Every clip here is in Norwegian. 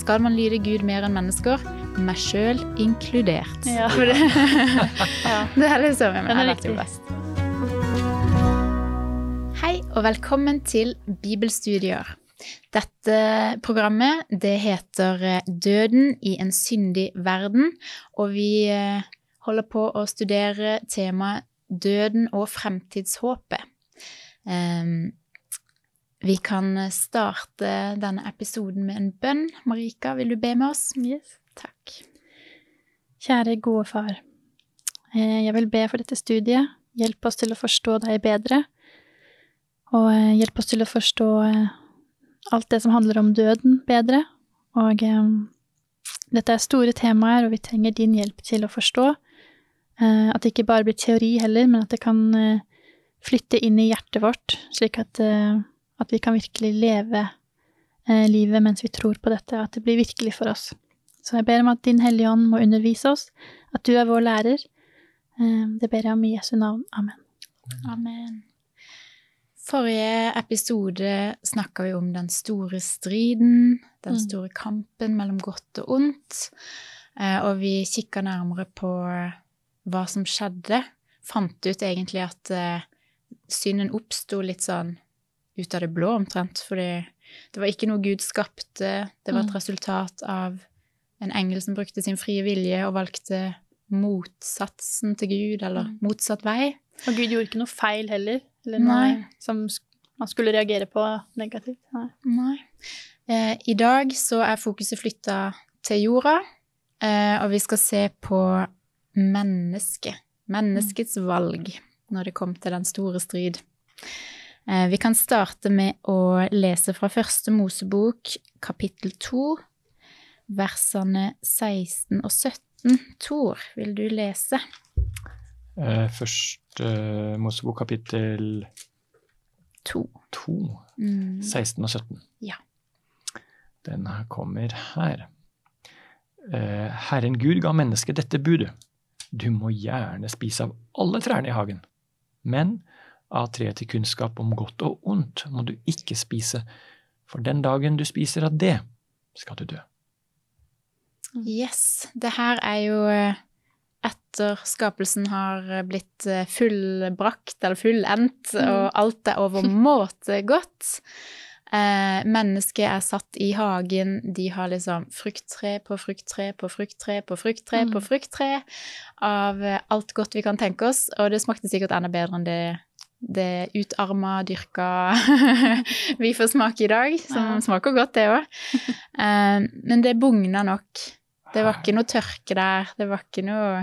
skal man lyde Gud mer enn mennesker, meg sjøl inkludert. Ja. Det, Ja. det er liksom jeg Den er det best. Hei og velkommen til Bibelstudier. Dette programmet det heter eh, Døden i en syndig verden, og vi eh, holder på å studere temaet Døden og fremtidshåpet. Ehm, vi kan starte denne episoden med en bønn. Marika, vil du be med oss? Yes. Takk. Kjære gode far. Eh, Jeg vil be for dette studiet. Hjelp oss til å forstå deg bedre. Og eh, hjelp oss til å forstå eh, alt det som handler om døden, bedre. Og eh, dette er store temaer, og vi trenger din hjelp til å forstå. Eh, At det ikke bare blir teori heller, men at det kan eh, flytte inn i hjertet vårt, slik at, eh, at vi kan virkelig leve eh, livet mens vi tror på dette, at det blir virkelig for oss. Så jeg ber om at Din Hellige Ånd må undervise oss, at du er vår lærer. Eh, Det ber jeg om i Jesu navn. Amen. Amen. Forrige episode snakka vi om den store striden, den Mm. store kampen mellom godt og ondt. Eh, Og vi kikka nærmere på hva som skjedde. Fant ut egentlig at eh, synden oppsto litt sånn ut av det blå, omtrent. Fordi det var ikke noe Gud skapte. Det var et Mm. resultat av en engel som brukte sin frie vilje og valgte motsatsen til Gud, eller Mm. motsatt vei. Og Gud gjorde ikke noe feil heller, eller noe Nei. som man skulle reagere på negativt. Nei. Nei. Eh, I dag så er fokuset flytta til jorda, eh, og vi skal se på mennesket. Menneskets valg når det kom til den store strid. Eh, vi kan starte med å lese fra første Mosebok, kapittel 2, versene 16 og 17. Tor, vil du lese? Første eh, Mosebok kapittel 2. 2, Mm. 16 og 17. Ja. Den her kommer her. Eh, Herren Gud ga mennesket dette budet. Du må gjerne spise av alle trærne i hagen, men av treet til kunnskap om godt og ondt må du ikke spise, for den dagen du spiser av det, skal du dø. Yes. Det her er jo eh, etter skapelsen har blitt eh, fullbrakt, eller fullendt, Mm. og alt er overmåte godt. Eh, mennesket er satt i hagen, de har liksom frukttre på frukttre på frukttre på frukttre Mm. på frukttre av eh, alt godt vi kan tenke oss, og det smakte sikkert enda bedre enn det det utarma, dyrka vi får smake i dag, som Ja. smaker godt, det òg. Eh, men det bugna nok. Det var ikke noe tørke der. Det var ikke noe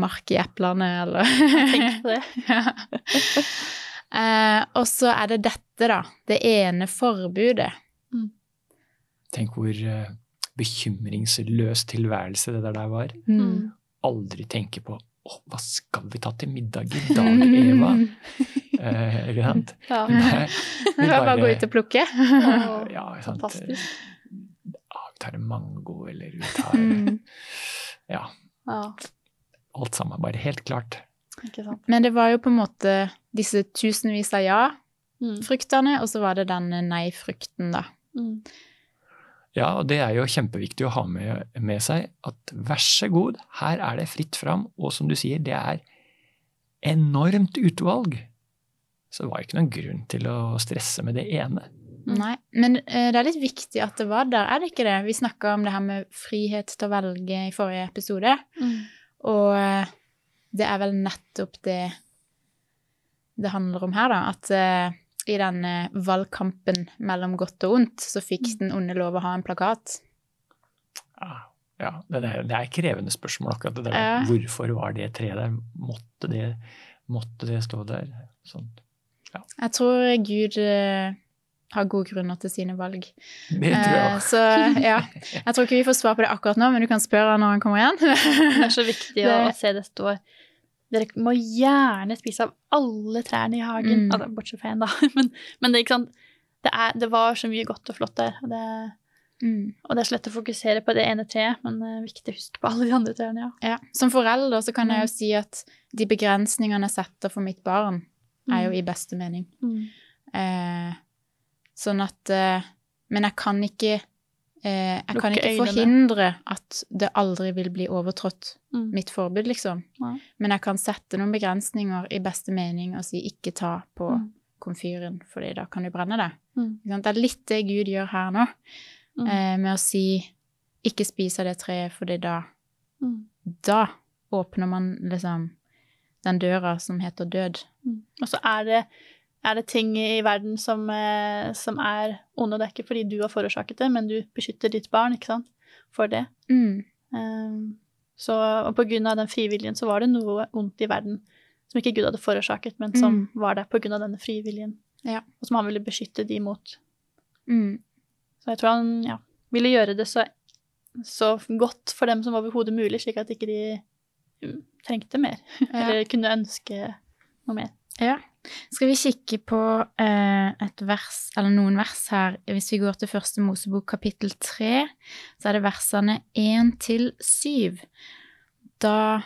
mark i eplene, eller Tenk på det. ja. eh, Og så er det dette, da. Det ene forbudet. Tenk hvor eh, bekymringsløs tilværelse det der var. Mm. Aldri tenke på å, hva skal vi ta til middag i dag, Eva? Eh, ikke sant? Ja. Nei, var bare å gå ut og plukke. Ja, sant? fantastisk. Ja, vi tar en mango, eller vi tar Mm. Ja, Ja, alt sammen. Bare helt klart. ikke sant. Men det var jo på en måte disse tusenvis av ja-fruktene, Mm. og så var det den nei-frukten, da. Mm. Ja, og det er jo kjempeviktig å ha med, med seg at vær så god, her er det fritt fram, og som du sier, det er enormt utvalg. Så det var ikke noen grunn til å stresse med det ene. Mm. Nei, men eh, det er litt viktig at det var der, er det ikke det? Vi snakka om det her med frihet til å velge i forrige episode, Mm. og eh, det er vel nettopp det det handler om her, da. At eh, i denne valgkampen mellom godt og ondt, så fikk den onde lov å ha en plakat. Ja, ja det, er, det er krevende spørsmål, akkurat det der. Ja. Hvorfor var det treet der? Måtte det, måtte det stå der? Sånn. Jeg tror Gud eh, har gode grunner til sine valg. Det tror jeg Eh, så ja, jeg tror ikke vi får svar på det akkurat nå, men du kan spørre når han kommer igjen. Det er så viktig å, Det- å se det står Dere må gjerne spise av alle trærne i hagen. Mm. Altså, bortsett fra én, da. Men, men det? Det, er, det var så mye godt og flott der. Og det, Mm. og det er så lett å fokusere på det ene treet, men det er viktig å huske på alle de andre trærne, ja. Ja. Som forelder så kan jeg Mm. jo si at de begrensningene jeg setter for mitt barn, er jo Mm. i beste mening. Mm. Eh, sånn at eh, Men jeg kan ikke eh, Jeg Lukke kan ikke øynene. forhindre at det aldri vil bli overtrådt, Mm. mitt forbud, liksom. Nei. Men jeg kan sette noen begrensninger i beste mening og si ikke ta på Mm. komfyren, fordi da kan du brenne det. Mm. Det er litt det Gud gjør her nå, Mm. eh, med å si ikke spis av det treet, fordi da, Mm. da åpner man liksom den døra som heter død. Mm. Og så er det, er det ting i verden som, eh, som er onde, og det er ikke fordi du har forårsaket det, men du beskytter ditt barn, ikke sant, for det. Mm. Um, så, og på grunn av den frivilligen så var det noe ondt i verden som ikke Gud hadde forårsaket, men som var der på grunn av denne frivilligen, Ja. og som han ville beskytte de mot. Mm. Så jeg tror han ja, ville gjøre det så, så godt for dem som overhodet mulig, slik at ikke de mm, trengte mer, Ja. eller kunne ønske noe mer. Ja. Skal vi kikke på eh, et vers, eller noen vers her. Hvis vi går til første Mosebok kapittel tre, så er det versene én til syv. Da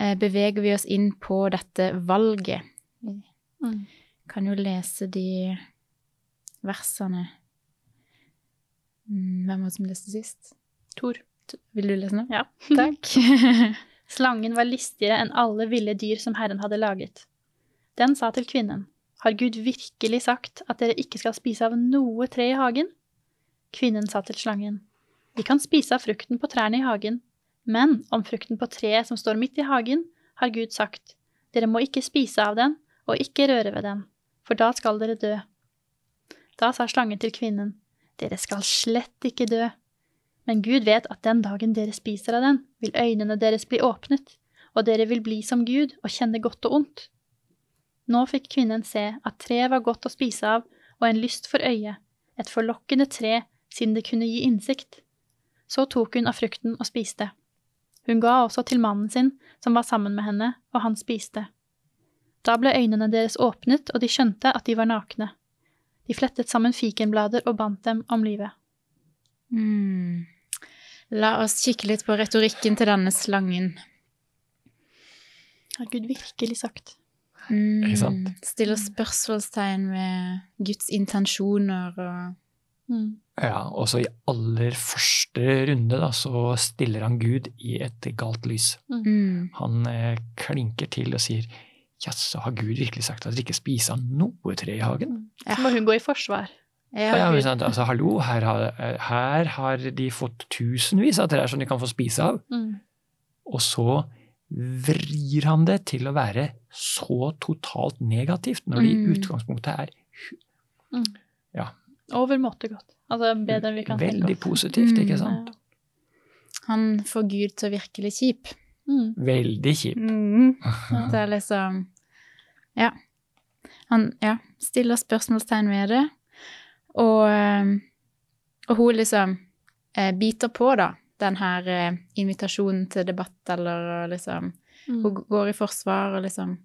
eh, beveger vi oss inn på dette valget. Vi Mm. kan jo lese de versene Mm, Hvem var det som leste sist? Tor. Vil du lese nå? Ja. Takk. Slangen var listigere enn alle ville dyr som Herren hadde laget. Den sa til kvinnen, Har Gud virkelig sagt at dere ikke skal spise av noe tre i hagen? Kvinnen sa til slangen, Vi kan spise av frukten på trærne i hagen, men om frukten på treet som står midt i hagen, har Gud sagt, Dere må ikke spise av den, og ikke røre ved den, for da skal dere dø. Da sa slangen til kvinnen, Dere skal slett ikke dø. Men Gud vet at den dagen dere spiser av den, vil øynene deres bli åpnet, og dere vil bli som Gud og kjenne godt og ondt. Nå fikk kvinnen se at treet var godt å spise av og en lyst for øyet, et forlokkende tre siden det kunne gi innsikt. Så tok hun av frukten og spiste. Hun ga også til mannen sin, som var sammen med henne, og han spiste. Da ble øynene deres åpnet, og de skjønte at de var nakne. De flettet sammen fikenblader og bandt dem om livet. Mm. La oss kikke litt på retorikken til denne slangen. Har Gud virkelig sagt? Mm. Ikke sant? Stiller spørsmålstegn ved Guds intensjoner og Mm. Ja, og så i aller første runde da, så stiller han Gud i et galt lys. mm. Han eh, klinker til og sier jaså, har Gud virkelig sagt at dere ikke spiser av noe tre i hagen? Så må hun gå i forsvar. Ja, Ja, sant, altså, hallo, her har, her har de fått tusenvis av trær som de kan få spise av. Mm. Og så vrir han det til å være så totalt negativt, når det i Mm. utgangspunktet er Overmåte godt. Altså bedre enn vi kan tenke veldig positivt, Mm. ikke sant? Han får Gud til å virkelig kjip. Mm. Veldig kjip. Mm. Det er liksom Ja. Han ja, stiller spørsmålstegn ved det, og, eh, og hun liksom eh, biter på, da, den her eh, invitasjonen til debatt, eller liksom Mm. Hun går i forsvar og liksom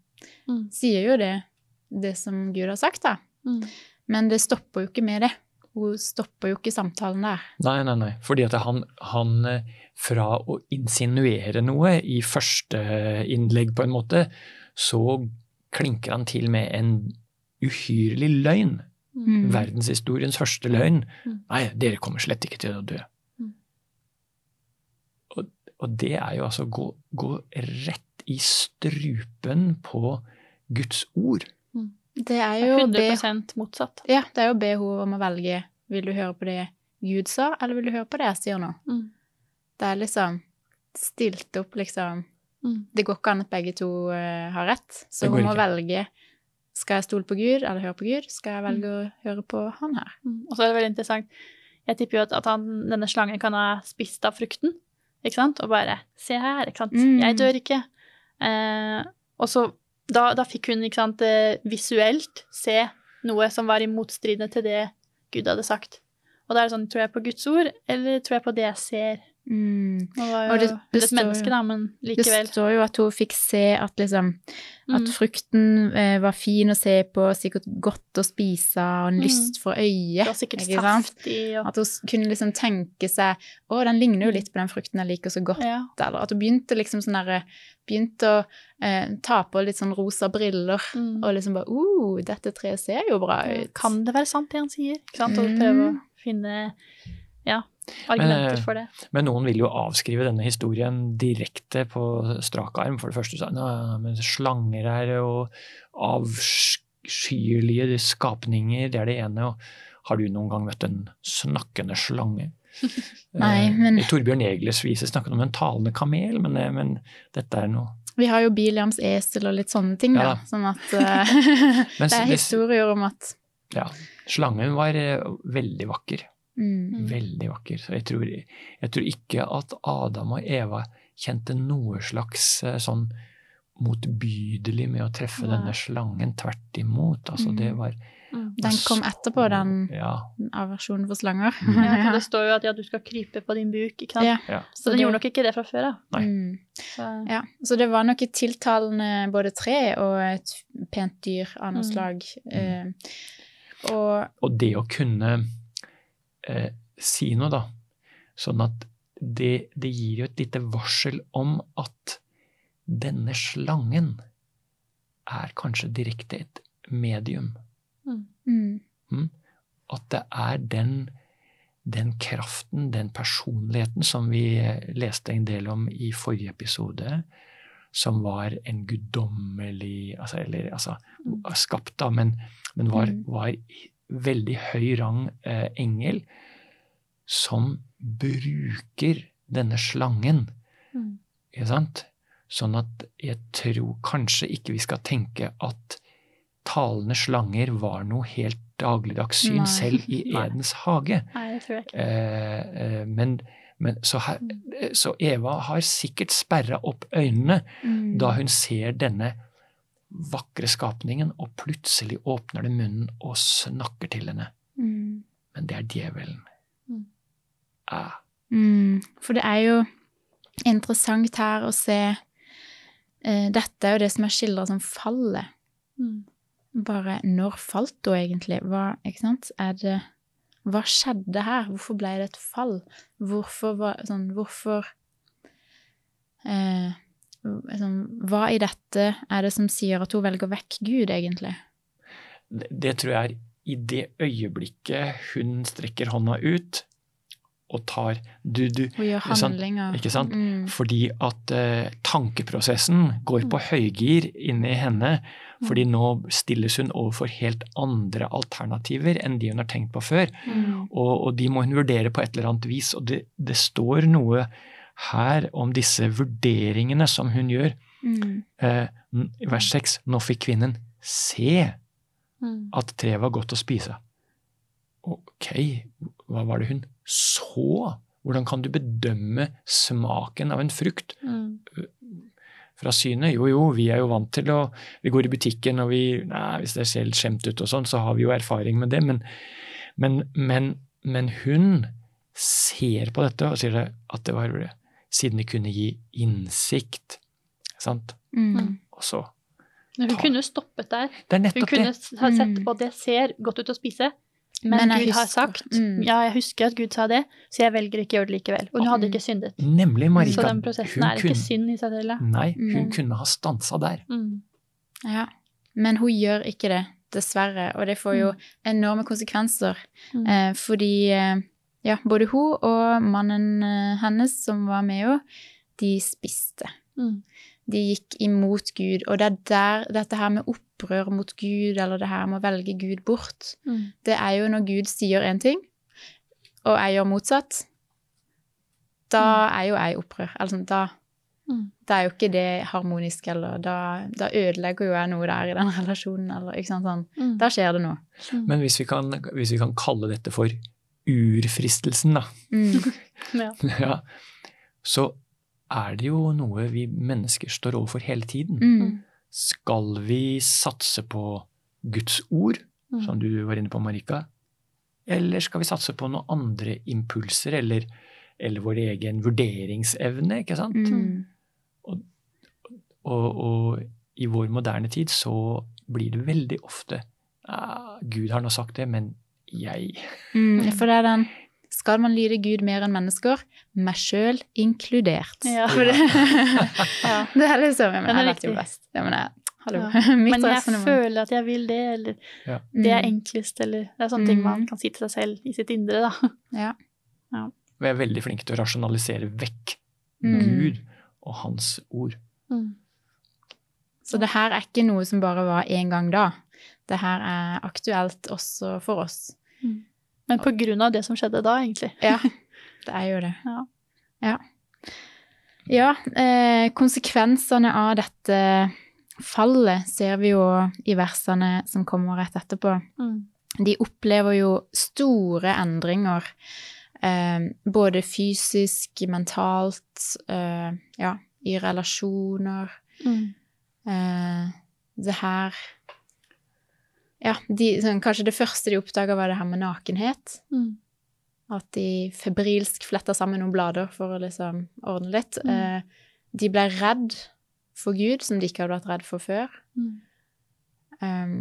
Mm. sier jo det, det som Gud har sagt, da. Mm. Men det stopper jo ikke med det. Hun stopper jo ikke samtalen der. Nei, nei, nei. Fordi at han, han eh, fra å insinuere noe i første innlegg, på en måte, så klinker han til med en uhyrlig løgn. Mm. Verdenshistoriens første løgn. Mm. Nei, dere kommer slett ikke til å dø. Mm. Og, det er jo altså å gå, gå rett i strupen på Guds ord. Det er jo 100% motsatt. Ja, det er jo å be henne om å velge. Vil du høre på det Gud sa, eller vil du høre på det jeg sier nå? Mm. Det er liksom stilt opp, liksom. Mm. Det går ikke an at begge to uh, har rett, så hun må ikke. velge. Skal jeg stole på Gud, eller høre på Gud? Skal jeg velge å høre på han her? Mm. Og så er det veldig interessant. Jeg tipper jo at, at han, denne slangen kan ha spist av frukten, ikke sant? Og bare Se her, ikke sant. Mm. Jeg dør ikke. Eh, og så da, da fikk hun ikke sant, eh, visuelt se noe som var i motstridende til det Gud hadde sagt. Og da er det sånn, tror jeg på Guds ord, eller tror jeg på det jeg ser? Mm. Var jo det- det, det et menneske, da, men Det står jo at hun fikk se at liksom At Mm. frukten eh, var fin å se på, sikkert godt å spise, og en Mm. lyst for Det øyet. var sikkert sant? saftig og At hun kunne liksom tenke seg Å, den ligner jo litt på den frukten jeg liker så godt. ja. Eller at hun begynte liksom sånn derre Begynte å eh, ta på litt sånn rosa briller. Mm. Og liksom bare uh, dette treet ser jo bra ut. Kan det være sant, det han sier? Ikke sant? Og Mm. prøve å finne Ja. Argumenter men, for det. Men noen vil jo avskrive denne historien direkte på strak arm. For det første sa men slanger er jo avskyelige skapninger, det er det ene. Og har du noen gang møtt en snakkende slange? Nei, Eh, men- I Torbjørn Egles vise snakket om en talende kamel, men, eh, men dette er noe Vi har jo Biliams esel og litt sånne ting. Ja da. Sånn at eh, det er historier om at Ja. Slangen var eh, veldig vakker. Mm, Mm. Veldig vakker. Så jeg tror, jeg tror ikke at Adam og Eva kjente noe slags eh, sånn motbydelig med å treffe Nei. denne slangen. Tvert imot. Altså, Mm. det var Mm. Den kom etterpå, den Ja. aversjonen for slanger. Mm. Ja, for det står jo at ja, du skal krype på din buk, ikke sant. Ja. Ja. Så den gjorde nok ikke det fra før av. Nei. Mm. Så- Ja, så det var nok et tiltalende både tre og et pent dyr av noe Mm. slag. Eh, og Og det å kunne eh, si noe, da. Sånn at det, det gir jo et lite varsel om at denne slangen er kanskje direkte et medium. mm, At det er den, den kraften, den personligheten som vi leste en del om i forrige episode, som var en guddommelig altså, Eller altså Mm. skapt, da, men, men var, Mm. var veldig høy rang eh, engel, som bruker denne slangen. Mm. Ikke sant? Sånn at jeg tror kanskje ikke vi skal tenke at talende slanger var noe helt dagligdags syn, selv i Edens hage. Nei, det tror jeg ikke. Eh, eh, men, men så, her, eh, så Eva har sikkert sperra opp øynene mm, da hun ser denne vakre skapningen, og plutselig åpner det munnen og snakker til henne. mm, Men det er djevelen. Mm. Ah, mm, For det er jo interessant her å se eh, Dette er jo det som er skildra som fallet. Mm. Bare når falt hun egentlig? Hva, ikke sant? Er det Hva skjedde her? Hvorfor ble det et fall? Hvorfor var sånn Hvorfor eh, Hva i dette er det som sier at hun velger vekk Gud, egentlig? det, det tror jeg er i det øyeblikket hun strekker hånda ut og tar du, du, Hun gjør handlinger. Ikke sant? Mm. Fordi at uh, tankeprosessen går på høygir inni henne. Fordi nå stilles hun overfor helt andre alternativer enn de hun har tenkt på før. Mm. Og, og de må hun vurdere på et eller annet vis. Og det, det står noe her om disse vurderingene som hun gjør. Mm. Eh, vers 6 nå fikk kvinnen se Mm. at treet var godt å spise. Ok, hva var det hun så? Hvordan kan du bedømme smaken av en frukt Mm. fra synet? Jo, jo, vi er jo vant til å Vi går i butikken og vi Nei, hvis det ser litt skjemt ut og sånn, så har vi jo erfaring med det, men, men, men, men hun ser på dette og sier at det var Siden det kunne gi innsikt. Sant? Mm. Og så Men hun Ta- kunne stoppet der. Det er Hun kunne det! ha sett Mm. på det ser godt ut å spise, men, Men Gud har sagt mm. Ja, jeg husker at Gud sa det, så jeg velger ikke å gjøre det likevel. Og hun hadde ikke syndet. Nemlig, Marika. Så den prosessen hun kunne, ikke synd i seg selv. Nei, hun Mm. kunne ha stansa der. Mm. Ja. Men hun gjør ikke det, dessverre. Og det får jo enorme konsekvenser. Mm. Eh, fordi eh, ja, både hun og mannen eh, hennes som var med henne, de spiste. Mm. De gikk imot Gud. Og det er der dette her med opprør mot Gud, eller det her med å velge Gud bort, Mm. det er jo når Gud sier én ting, og jeg gjør motsatt. Da er jo jeg opprør. Altså, da, Mm. da er jo ikke det harmonisk, eller da, da ødelegger jo jeg noe der i den relasjonen, eller ikke sant sånn. Mm. Da skjer det noe. Men hvis vi kan, hvis vi kan kalle dette for urfristelsen, da, Mm. Ja. ja, så er det jo noe vi mennesker står overfor hele tiden. Mm. Skal vi satse på Guds ord, Mm. som du var inne på, Marika? Eller skal vi satse på noen andre impulser, eller, eller vår egen vurderingsevne, ikke sant? Mm. Og, og i vår moderne tid så blir det veldig ofte ah, Gud har nå sagt det, men jeg Mm. For det er den Skal man lyde Gud mer enn mennesker? Meg sjøl inkludert. Ja. For det, Ja. det er liksom men er Jeg vet jo best. Ja, men jeg, hallo. Ja. Mitt Men jeg føler at jeg vil det, eller Ja. det er Mm. enklest, eller Det er sånne ting man Mm. kan si til seg selv i sitt indre, da. Ja. Vi er veldig flinke til å rasjonalisere vekk Mm. Gud og hans ord. Mm. Så det her er ikke noe som bare var én gang da. Det her er aktuelt også for oss. Men på grunn av det som skjedde da, egentlig. Ja, det er jo det. Ja. Ja, ja eh, konsekvensene av dette fallet ser vi jo i versene som kommer rett etterpå. Mm. De opplever jo store endringer, eh, både fysisk, mentalt, eh, ja, i relasjoner. Mm. Eh, det her Ja, de, sånn, kanskje det første de oppdaga, var det her med nakenhet. Mm. At de febrilsk fletta sammen noen blader for å liksom ordne litt. Mm. Eh, de ble redd for Gud, som de ikke hadde vært redd for før. Mm. Um,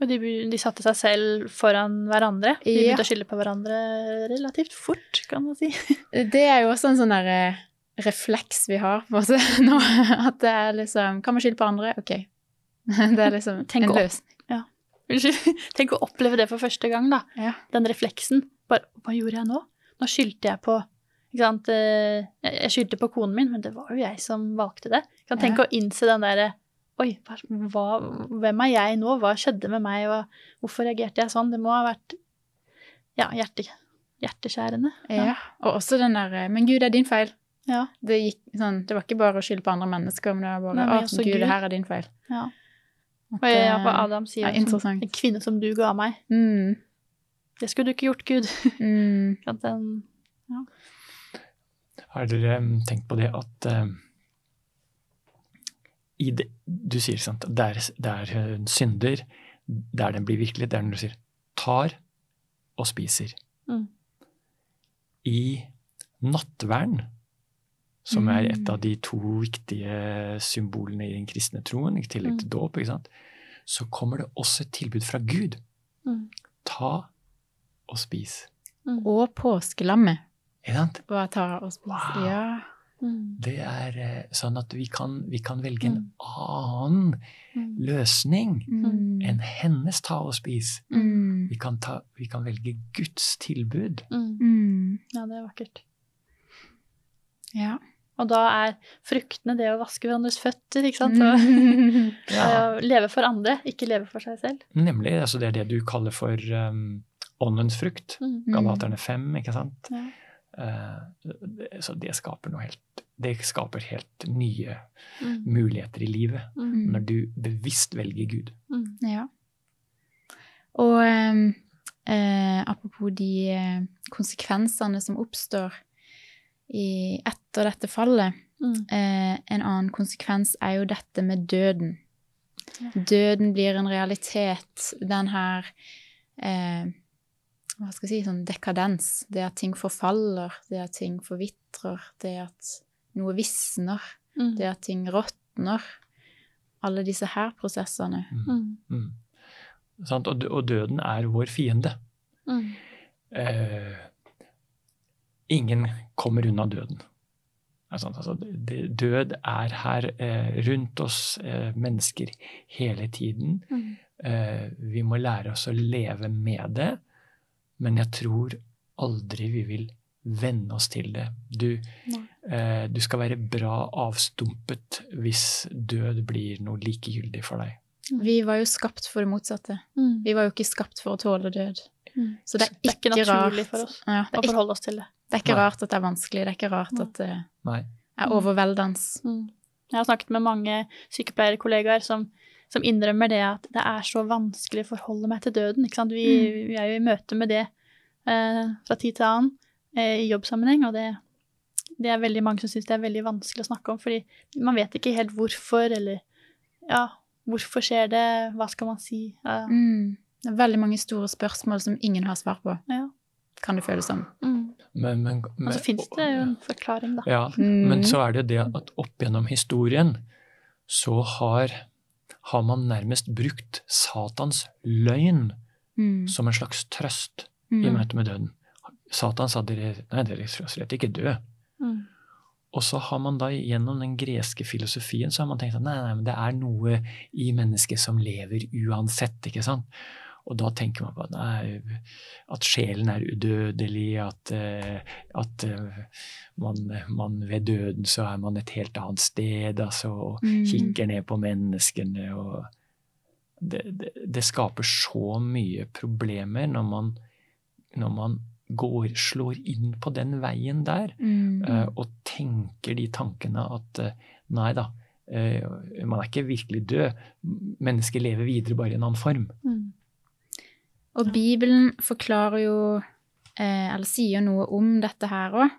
Og de, de satte seg selv foran hverandre. De Ja. begynte å skylde på hverandre relativt fort, kan man si. det er jo også en sånn derre refleks vi har på oss nå. At det er liksom Kan man skylde på andre? OK. Det er liksom Tenk en løsning. løsning. Unnskyld. Tenk å oppleve det for første gang, da. Ja. Den refleksen. Bare, hva gjorde jeg nå? Nå skyldte jeg på ikke sant? eh, Jeg skyldte på konen min, men det var jo jeg som valgte det. Kan Ja. tenke å innse den derre Oi, hva, hvem er jeg nå? Hva skjedde med meg? Og hvorfor reagerte jeg sånn? Det må ha vært ja, hjerte, hjerteskjærende. Ja. Og også den der Men Gud, det er din feil. Ja. Det, gikk, sånn, det var ikke bare å skylde på andre mennesker, men det var bare Nei, men Gud, Gud. det her er din feil. ja. At, Og ja, eh, for Adam sier ja, som, en kvinne som du ga meg. Mm, Det skulle du ikke gjort, Gud. mm, At den, Har dere mm, tenkt på det at eh, i det, Du sier sant, der, der hun synder, der den blir virkelig, det er når du sier tar og spiser. Mm. I nattvern, som er et Mm. av de to viktige symbolene i den kristne troen, i tillegg til dåp, ikke sant, så kommer det også et tilbud fra Gud. Mm. Ta og spis. mm, Og påskelammet. Ikke sant? Hva ta og spis. Wow. Ja. mm, Det er eh, sånn at vi kan, vi kan velge en Mm. annen mm, løsning Mm. enn hennes ta og spis. Mm. Vi kan, ta, vi kan velge Guds tilbud. mm. Mm. Ja, det er vakkert. Ja. Og da er fruktene det å vaske hverandres føtter, ikke sant? Mm. Og, Ja, og leve for andre, ikke leve for seg selv. nemlig. Altså det er det du kaller for um, åndens frukt. Mm. Galaterne 5, ikke sant? Ja. Uh, så det skaper noe helt Det skaper helt nye Mm. muligheter i livet. Mm. Når du bevisst velger Gud. Mm. Ja. Og um, eh, apropos de eh, konsekvensene som oppstår i, etter dette fallet. Mm. Eh, en annen konsekvens er jo dette med døden. Ja. Døden blir en realitet. Den her eh, Hva skal jeg si Sånn dekadens. Det at ting forfaller, det at ting forvitrer, det at noe visner, Mm. det at ting råtner. Alle disse her prosessene. Mm. Mm. Sant? Og, og døden er vår fiende. Mm. eh, ingen kommer unna døden. Altså, altså, død er her eh, rundt oss eh, mennesker hele tiden. Mm. Eh, vi må lære oss å leve med det, men jeg tror aldri vi vil venne oss til det. Du, eh, du skal være bra avstumpet hvis død blir noe likegyldig for deg. Vi var jo skapt for det motsatte. Mm. Vi var jo ikke skapt for å tåle død. Mm. Så det er Det er ikke, ikke naturlig rart for oss Ja, å forholde oss til det. Det er ikke Nei. rart at det er vanskelig. Det er ikke rart at det Nei. er Mm. overveldende. Mm. Jeg har snakket med mange sykepleierkollegaer som, som innrømmer det at det er så vanskelig å forholde meg til døden. Ikke sant? Vi, Mm. vi er jo i møte med det eh, fra tid til annen eh, i jobbsammenheng, og det, det er veldig mange som syns det er veldig vanskelig å snakke om, fordi man vet ikke helt hvorfor, eller ja, hvorfor skjer det, hva skal man si? Ja. Mm. Det er veldig mange store spørsmål som ingen har svar på, Ja. kan det føles som. Mm. Men, men, Og men, så fins det jo en forklaring, da. Ja, Mm. men så er det det at opp gjennom historien så har, har man nærmest brukt Satans løgn Mm. som en slags trøst Mm. i møte med døden. Satan sa dere, nei, dere skal slett ikke dø. Mm. Og så har man da gjennom den greske filosofien så har man tenkt at nei, nei, men det er noe i mennesket som lever uansett. ikke sant? Og da tenker man på at, nei, at sjelen er udødelig, at, eh, at eh, man, man, ved døden så er man et helt annet sted, altså, og mm. kikker ned på menneskene. og det, det, det, skaper så mye problemer når man, når man går, slår inn på den veien der, mm. uh, og tenker de tankene at nei da, man er ikke virkelig død. Mennesker lever videre bare i en annen form. Mm. Og Bibelen forklarer jo, eller sier noe om dette her òg.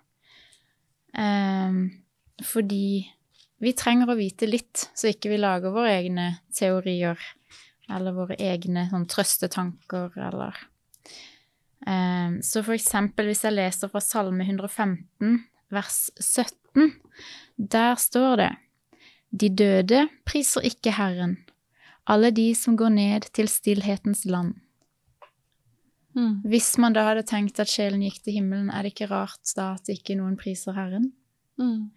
fordi vi trenger å vite litt, så ikke vi lager våre egne teorier eller våre egne sånn, trøstetanker, eller eh, Så for eksempel hvis jeg leser fra Salme 115, vers 17, der står det De døde priser ikke Herren, alle de som går ned til stillhetens land. Mm. Hvis man da hadde tenkt at sjelen gikk til himmelen, er det ikke rart da at ikke noen priser Herren? Mm.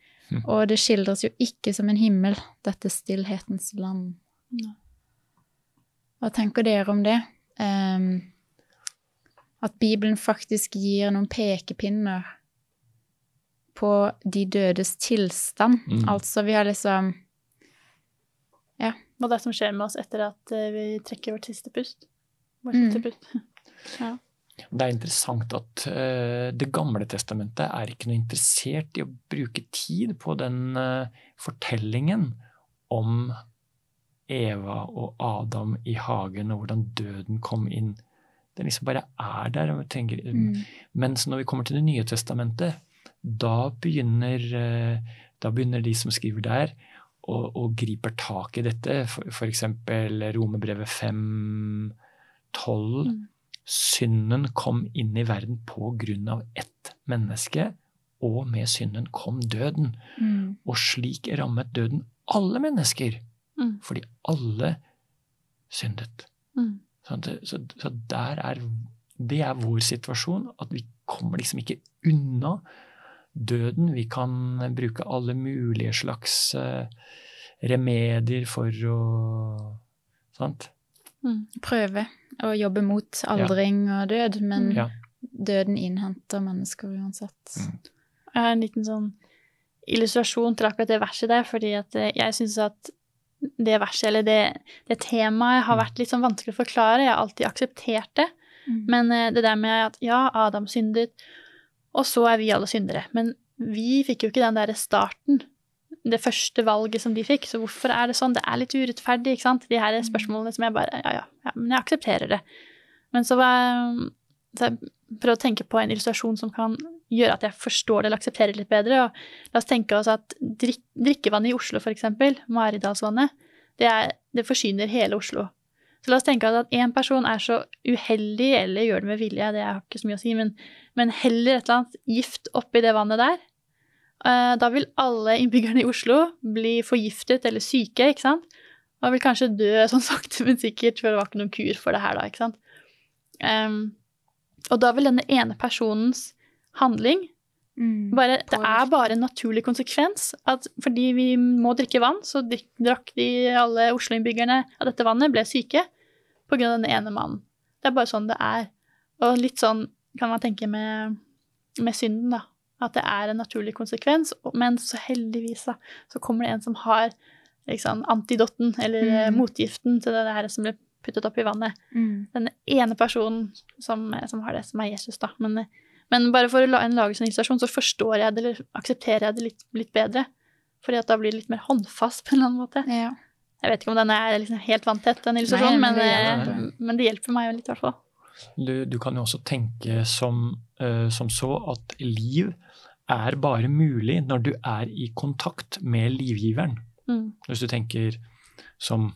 Og det skildres jo ikke som en himmel, dette stillhetens land. Mm. Hva tenker dere om det? Um, at Bibelen faktisk gir noen pekepinner på de dødes tilstand. Mm. Altså, vi har liksom Ja. Og det som skjer med oss etter at uh, vi trekker vårt siste pust. Vårt mm. siste pust. ja. Det er interessant at uh, Det gamle testamentet er ikke noe interessert i å bruke tid på den uh, fortellingen om Eva og Adam i hagen, og hvordan døden kom inn. Den liksom bare er der. Tenker, mm. Mens når vi kommer til Det nye testamentet, da begynner, eh, da begynner de som skriver der, og, og griper tak i dette. F.eks. Romerbrevet 5, 12. Mm. Synden kom inn i verden på grunn av ett menneske, og med synden kom døden. Mm. Og slik rammet døden alle mennesker. Mm. Fordi alle syndet. Mm. Så, så, så, der er Det er vår situasjon. At vi kommer liksom ikke unna døden. Vi kan bruke alle mulige slags uh, remedier for å Sant? Mm. Prøve å jobbe mot aldring ja. og død, men ja. døden innhenter mennesker uansett. Mm. Jeg har en liten sånn illustrasjon til akkurat det verset der, fordi at eh, jeg syns at det verset eller det, det, temaet har mm. vært litt sånn vanskelig å forklare. Jeg har alltid akseptert det. Mm. Men eh, det der med at ja, Adam syndet, og så er vi alle syndere. Men vi fikk jo ikke den derre starten, det første valget som de fikk. Så hvorfor er det sånn? Det er litt urettferdig, ikke sant? De her er spørsmålene som jeg bare Ja, ja, ja men jeg aksepterer det. Men så, var, så prøvde å tenke på en illustrasjon som kan gjøre at jeg forstår det eller aksepterer det litt bedre. Og la oss tenke oss at drik drikkevannet i Oslo, f.eks., Maridalsvannet, det, det forsyner hele Oslo. Så la oss tenke at én person er så uheldig, eller gjør det med vilje, det har ikke så mye å si, men, men heller et eller annet gift oppi det vannet der. Uh, da vil alle innbyggerne i Oslo bli forgiftet eller syke, ikke sant? Og vil kanskje dø sånn sakte, men sikkert, for det var ikke noen kur for det her da, ikke sant. Um, og da vil denne ene personens handling. Mm, bare, det er bare en naturlig konsekvens at fordi vi må drikke vann, så drakk de alle Oslo-innbyggerne av dette vannet, ble syke pga. denne ene mannen. Det er bare sånn det er. Og litt sånn kan man tenke med, med synden, da. At det er en naturlig konsekvens, men så heldigvis, da, så kommer det en som har liksom antidotten, eller mm. motgiften til det her som ble puttet opp i vannet. Mm. Den ene personen som, som, har det, som er Jesus, da. Men men bare for å la en lage sånn illustrasjon, så forstår jeg det, eller aksepterer jeg det litt, litt bedre. Fordi at da blir det litt mer håndfast på en eller annen måte. Ja. Jeg vet ikke om den er liksom helt vanntett, den illustrasjonen, men, men, men, det hjelper meg jo litt, i hvert fall. Du, du, kan jo også tenke som, uh, som, så at liv er bare mulig når du er i kontakt med livgiveren. Mm. Hvis du tenker som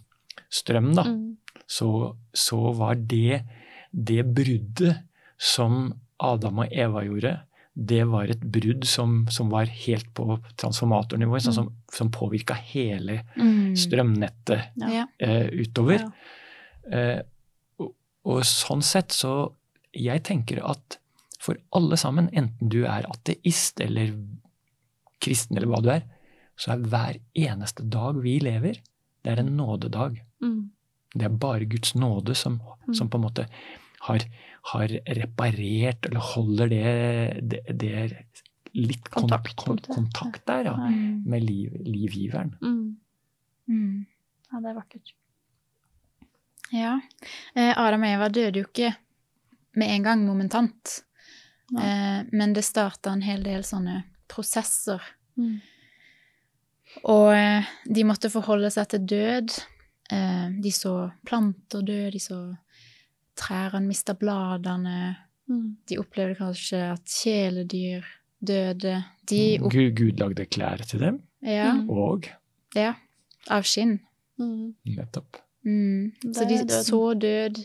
strøm, da, mm. så, så, var det det bruddet som Adam og Eva gjorde, det var et brudd som, som var helt på transformatornivå, sånn som, som påvirka hele mm. strømnettet ja. eh, utover. Ja. Eh, og, og, sånn sett så Jeg tenker at for alle sammen, enten du er ateist eller kristen eller hva du er, så er hver eneste dag vi lever, det er en nådedag. Mm. Det er bare Guds nåde som, Mm. som på en måte har, har reparert, eller holder det, det, det litt kontakt, Kontaktpunktet. kontakt der, ja, Mm. med liv, livgiveren. Mm. Mm. Ja, det er vakkert. Ja. Eh, Adam og Eva døde jo ikke med en gang momentant. Eh, men det starta en hel del sånne prosesser. Mm. Og eh, de måtte forholde seg til død. Eh, de så planter dø, de så trærne mista bladene. Mm. De opplevde kanskje at kjæledyr døde. De opp... Gud, Gud lagde klær til dem, Ja, Mm. og ja. Av skinn. Mm. nettopp. Mm. Så de så død,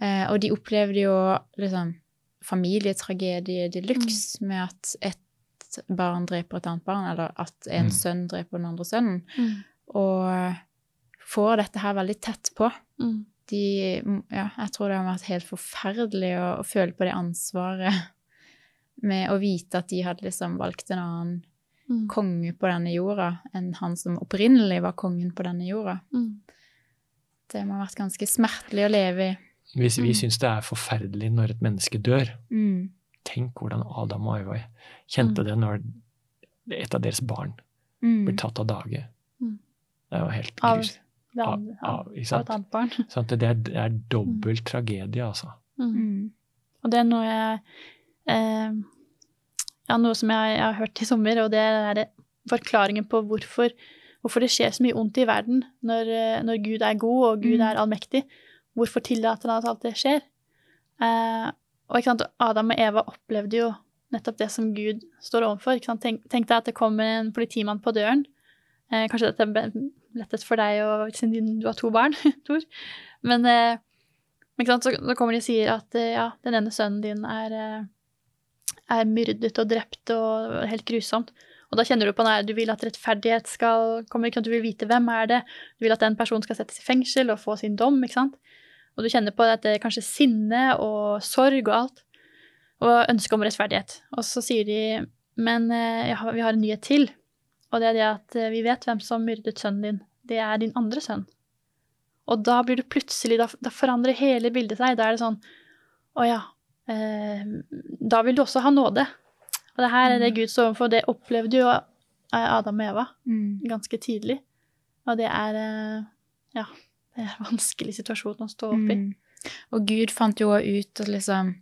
eh, og de opplevde jo liksom familietragedie de luxe med at et barn dreper et annet barn, eller at en Mm. sønn dreper den andre sønnen, Mm. og får dette her veldig tett på. Mm. De, ja, jeg tror det har vært helt forferdelig å, å føle på det ansvaret med å vite at de hadde liksom valgt en annen Mm. konge på denne jorda enn han som opprinnelig var kongen på denne jorda. Mm. Det må ha vært ganske smertelig å leve i. Hvis vi Mm. syns det er forferdelig når et menneske dør, Mm. tenk hvordan Adam og Eva kjente Mm. det når et av deres barn Mm. blir tatt av dage. Mm. Det er jo helt Av- grus. Av, av, ikke av et annet barn. Sånn at det er, det er dobbelt tragedie, altså. Og det er noe jeg eh, Ja, noe som jeg, jeg har hørt i sommer, og det er det forklaringen på hvorfor, hvorfor det skjer så mye ondt i verden når, eh, når Gud er god og Gud Mm. er allmektig. Hvorfor tillater han at alt det skjer? Eh, og ikke sant, Adam og Eva opplevde jo nettopp det som Gud står overfor. Ikke sant? Tenk, tenk deg at det kommer en politimann på døren. Eh, kanskje dette er lettest for deg og, siden du har to barn, Tor. Men, eh, ikke sant? Så, så kommer de og sier at eh, ja, den ene sønnen din er, eh, er myrdet og drept og helt grusomt. Og da kjenner du på når du vil at rettferdighet skal komme, du vil vite hvem er det, du vil at den personen skal settes i fengsel og få sin dom, ikke sant? Og du kjenner på dette kanskje sinne og sorg og alt, og ønske om rettferdighet. Og så sier de, men eh, ja, vi har en nyhet til, og det er det at eh, vi vet hvem som myrdet sønnen din. Det er din andre sønn. Og da blir det plutselig, da, da forandrer hele bildet seg. Da er det sånn, å ja, eh, da vil du også ha nåde. Og det her er det Mm. Gud står overfor, det opplevde jo Adam og Eva Mm. ganske tidlig. Og det er, eh, ja, vanskelig situasjon å stå oppi. Mm. Og Gud fant jo også ut at liksom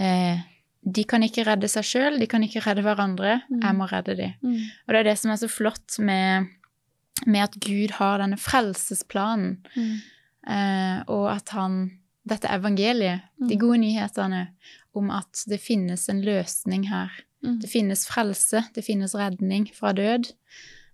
eh, De kan ikke redde seg sjøl, de kan ikke redde hverandre. Mm. Jeg må redde dem. Mm. Og det er det som er så flott med, med at Gud har denne frelsesplanen, Mm. eh, og at han Dette evangeliet, de Mm. gode nyhetene om at det finnes en løsning her. Mm. Det finnes frelse, det finnes redning fra død.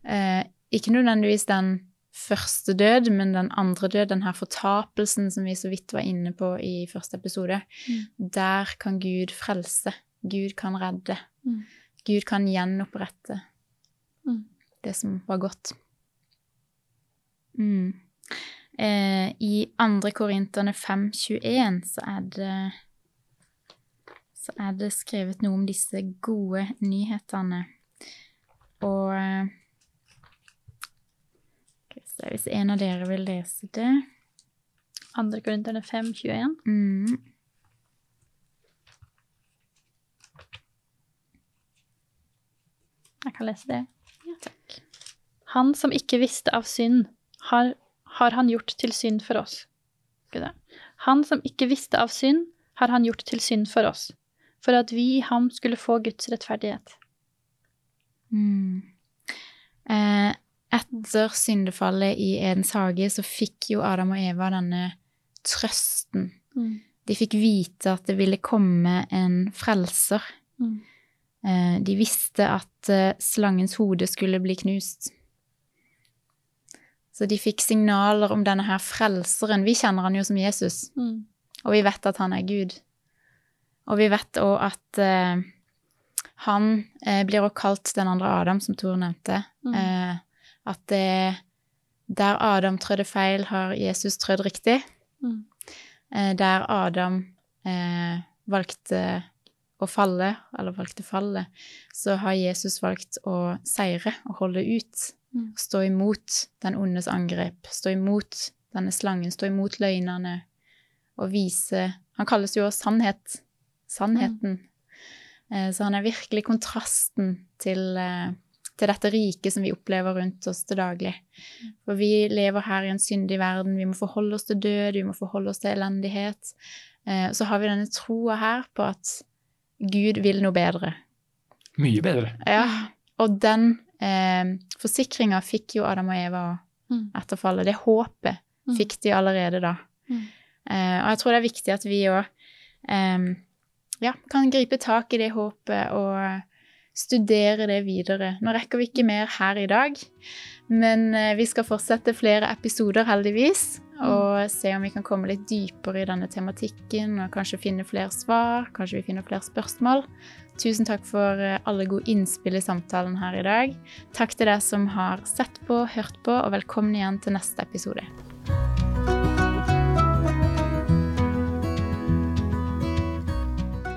Eh, ikke nødvendigvis den første død, men den andre død, den her fortapelsen som vi så vidt var inne på i første episode. Mm. Der kan Gud frelse. Gud kan redde. Mm. Gud kan gjenopprette Mm. det som var godt. Mm. Eh, I 2. Korinterne 5.21 så er det så er det skrevet noe om disse gode nyhetene. Og eh, Skal vi se hvis en av dere vil lese det. Andre Korinterne 5, 21. Mm. Jeg kan lese det. Takk. Han som ikke visste av synd, har, har han gjort til synd for oss. Skal. Han som ikke visste av synd, har han gjort til synd for oss, for at vi i ham skulle få Guds rettferdighet. Mm. Eh, etter syndefallet i Edens hage så fikk jo Adam og Eva denne trøsten. De fikk vite at det ville komme en frelser. Mm. Eh, de visste at eh, slangens hode skulle bli knust. Så de fikk signaler om denne her frelseren. Vi kjenner han jo som Jesus, Mm. og vi vet at han er Gud. Og vi vet òg at uh, han uh, blir også kalt den andre Adam, som Tor nevnte. Mm. Eh, at det, der Adam trødde feil, har Jesus trødd riktig. Mm. Eh, der Adam eh, valgte å falle, eller valgte fallet, så har Jesus valgt å seire og holde ut. Mm. Stå imot den ondes angrep. Stå imot denne slangen, stå imot løgnene og vise Han kalles jo også sannhet. Sannheten. Mm. så han er virkelig kontrasten til, eh, til dette riket som vi opplever rundt oss til daglig. For vi lever her i en syndig verden. Vi må forholde oss til død, vi må forholde oss til elendighet. Eh, så har vi denne troa her på at Gud vil noe bedre. Mye bedre. Ja, og den eh, forsikringa fikk jo Adam og Eva Mm. etter fallet. Det håpet Mm. fikk de allerede da. Mm. Eh, og jeg tror det er viktig at vi òg eh, ja, kan gripe tak i det håpet og studere det videre. Nå rekker vi ikke mer her i dag, men eh, vi skal fortsette flere episoder, heldigvis. Og se om vi kan komme litt dypere i denne tematikken og kanskje finne flere svar. Kanskje vi finner flere spørsmål. Tusen takk for eh, alle gode innspill i samtalen her i dag. Takk til deg som har sett på, hørt på, og velkommen igjen til neste episode.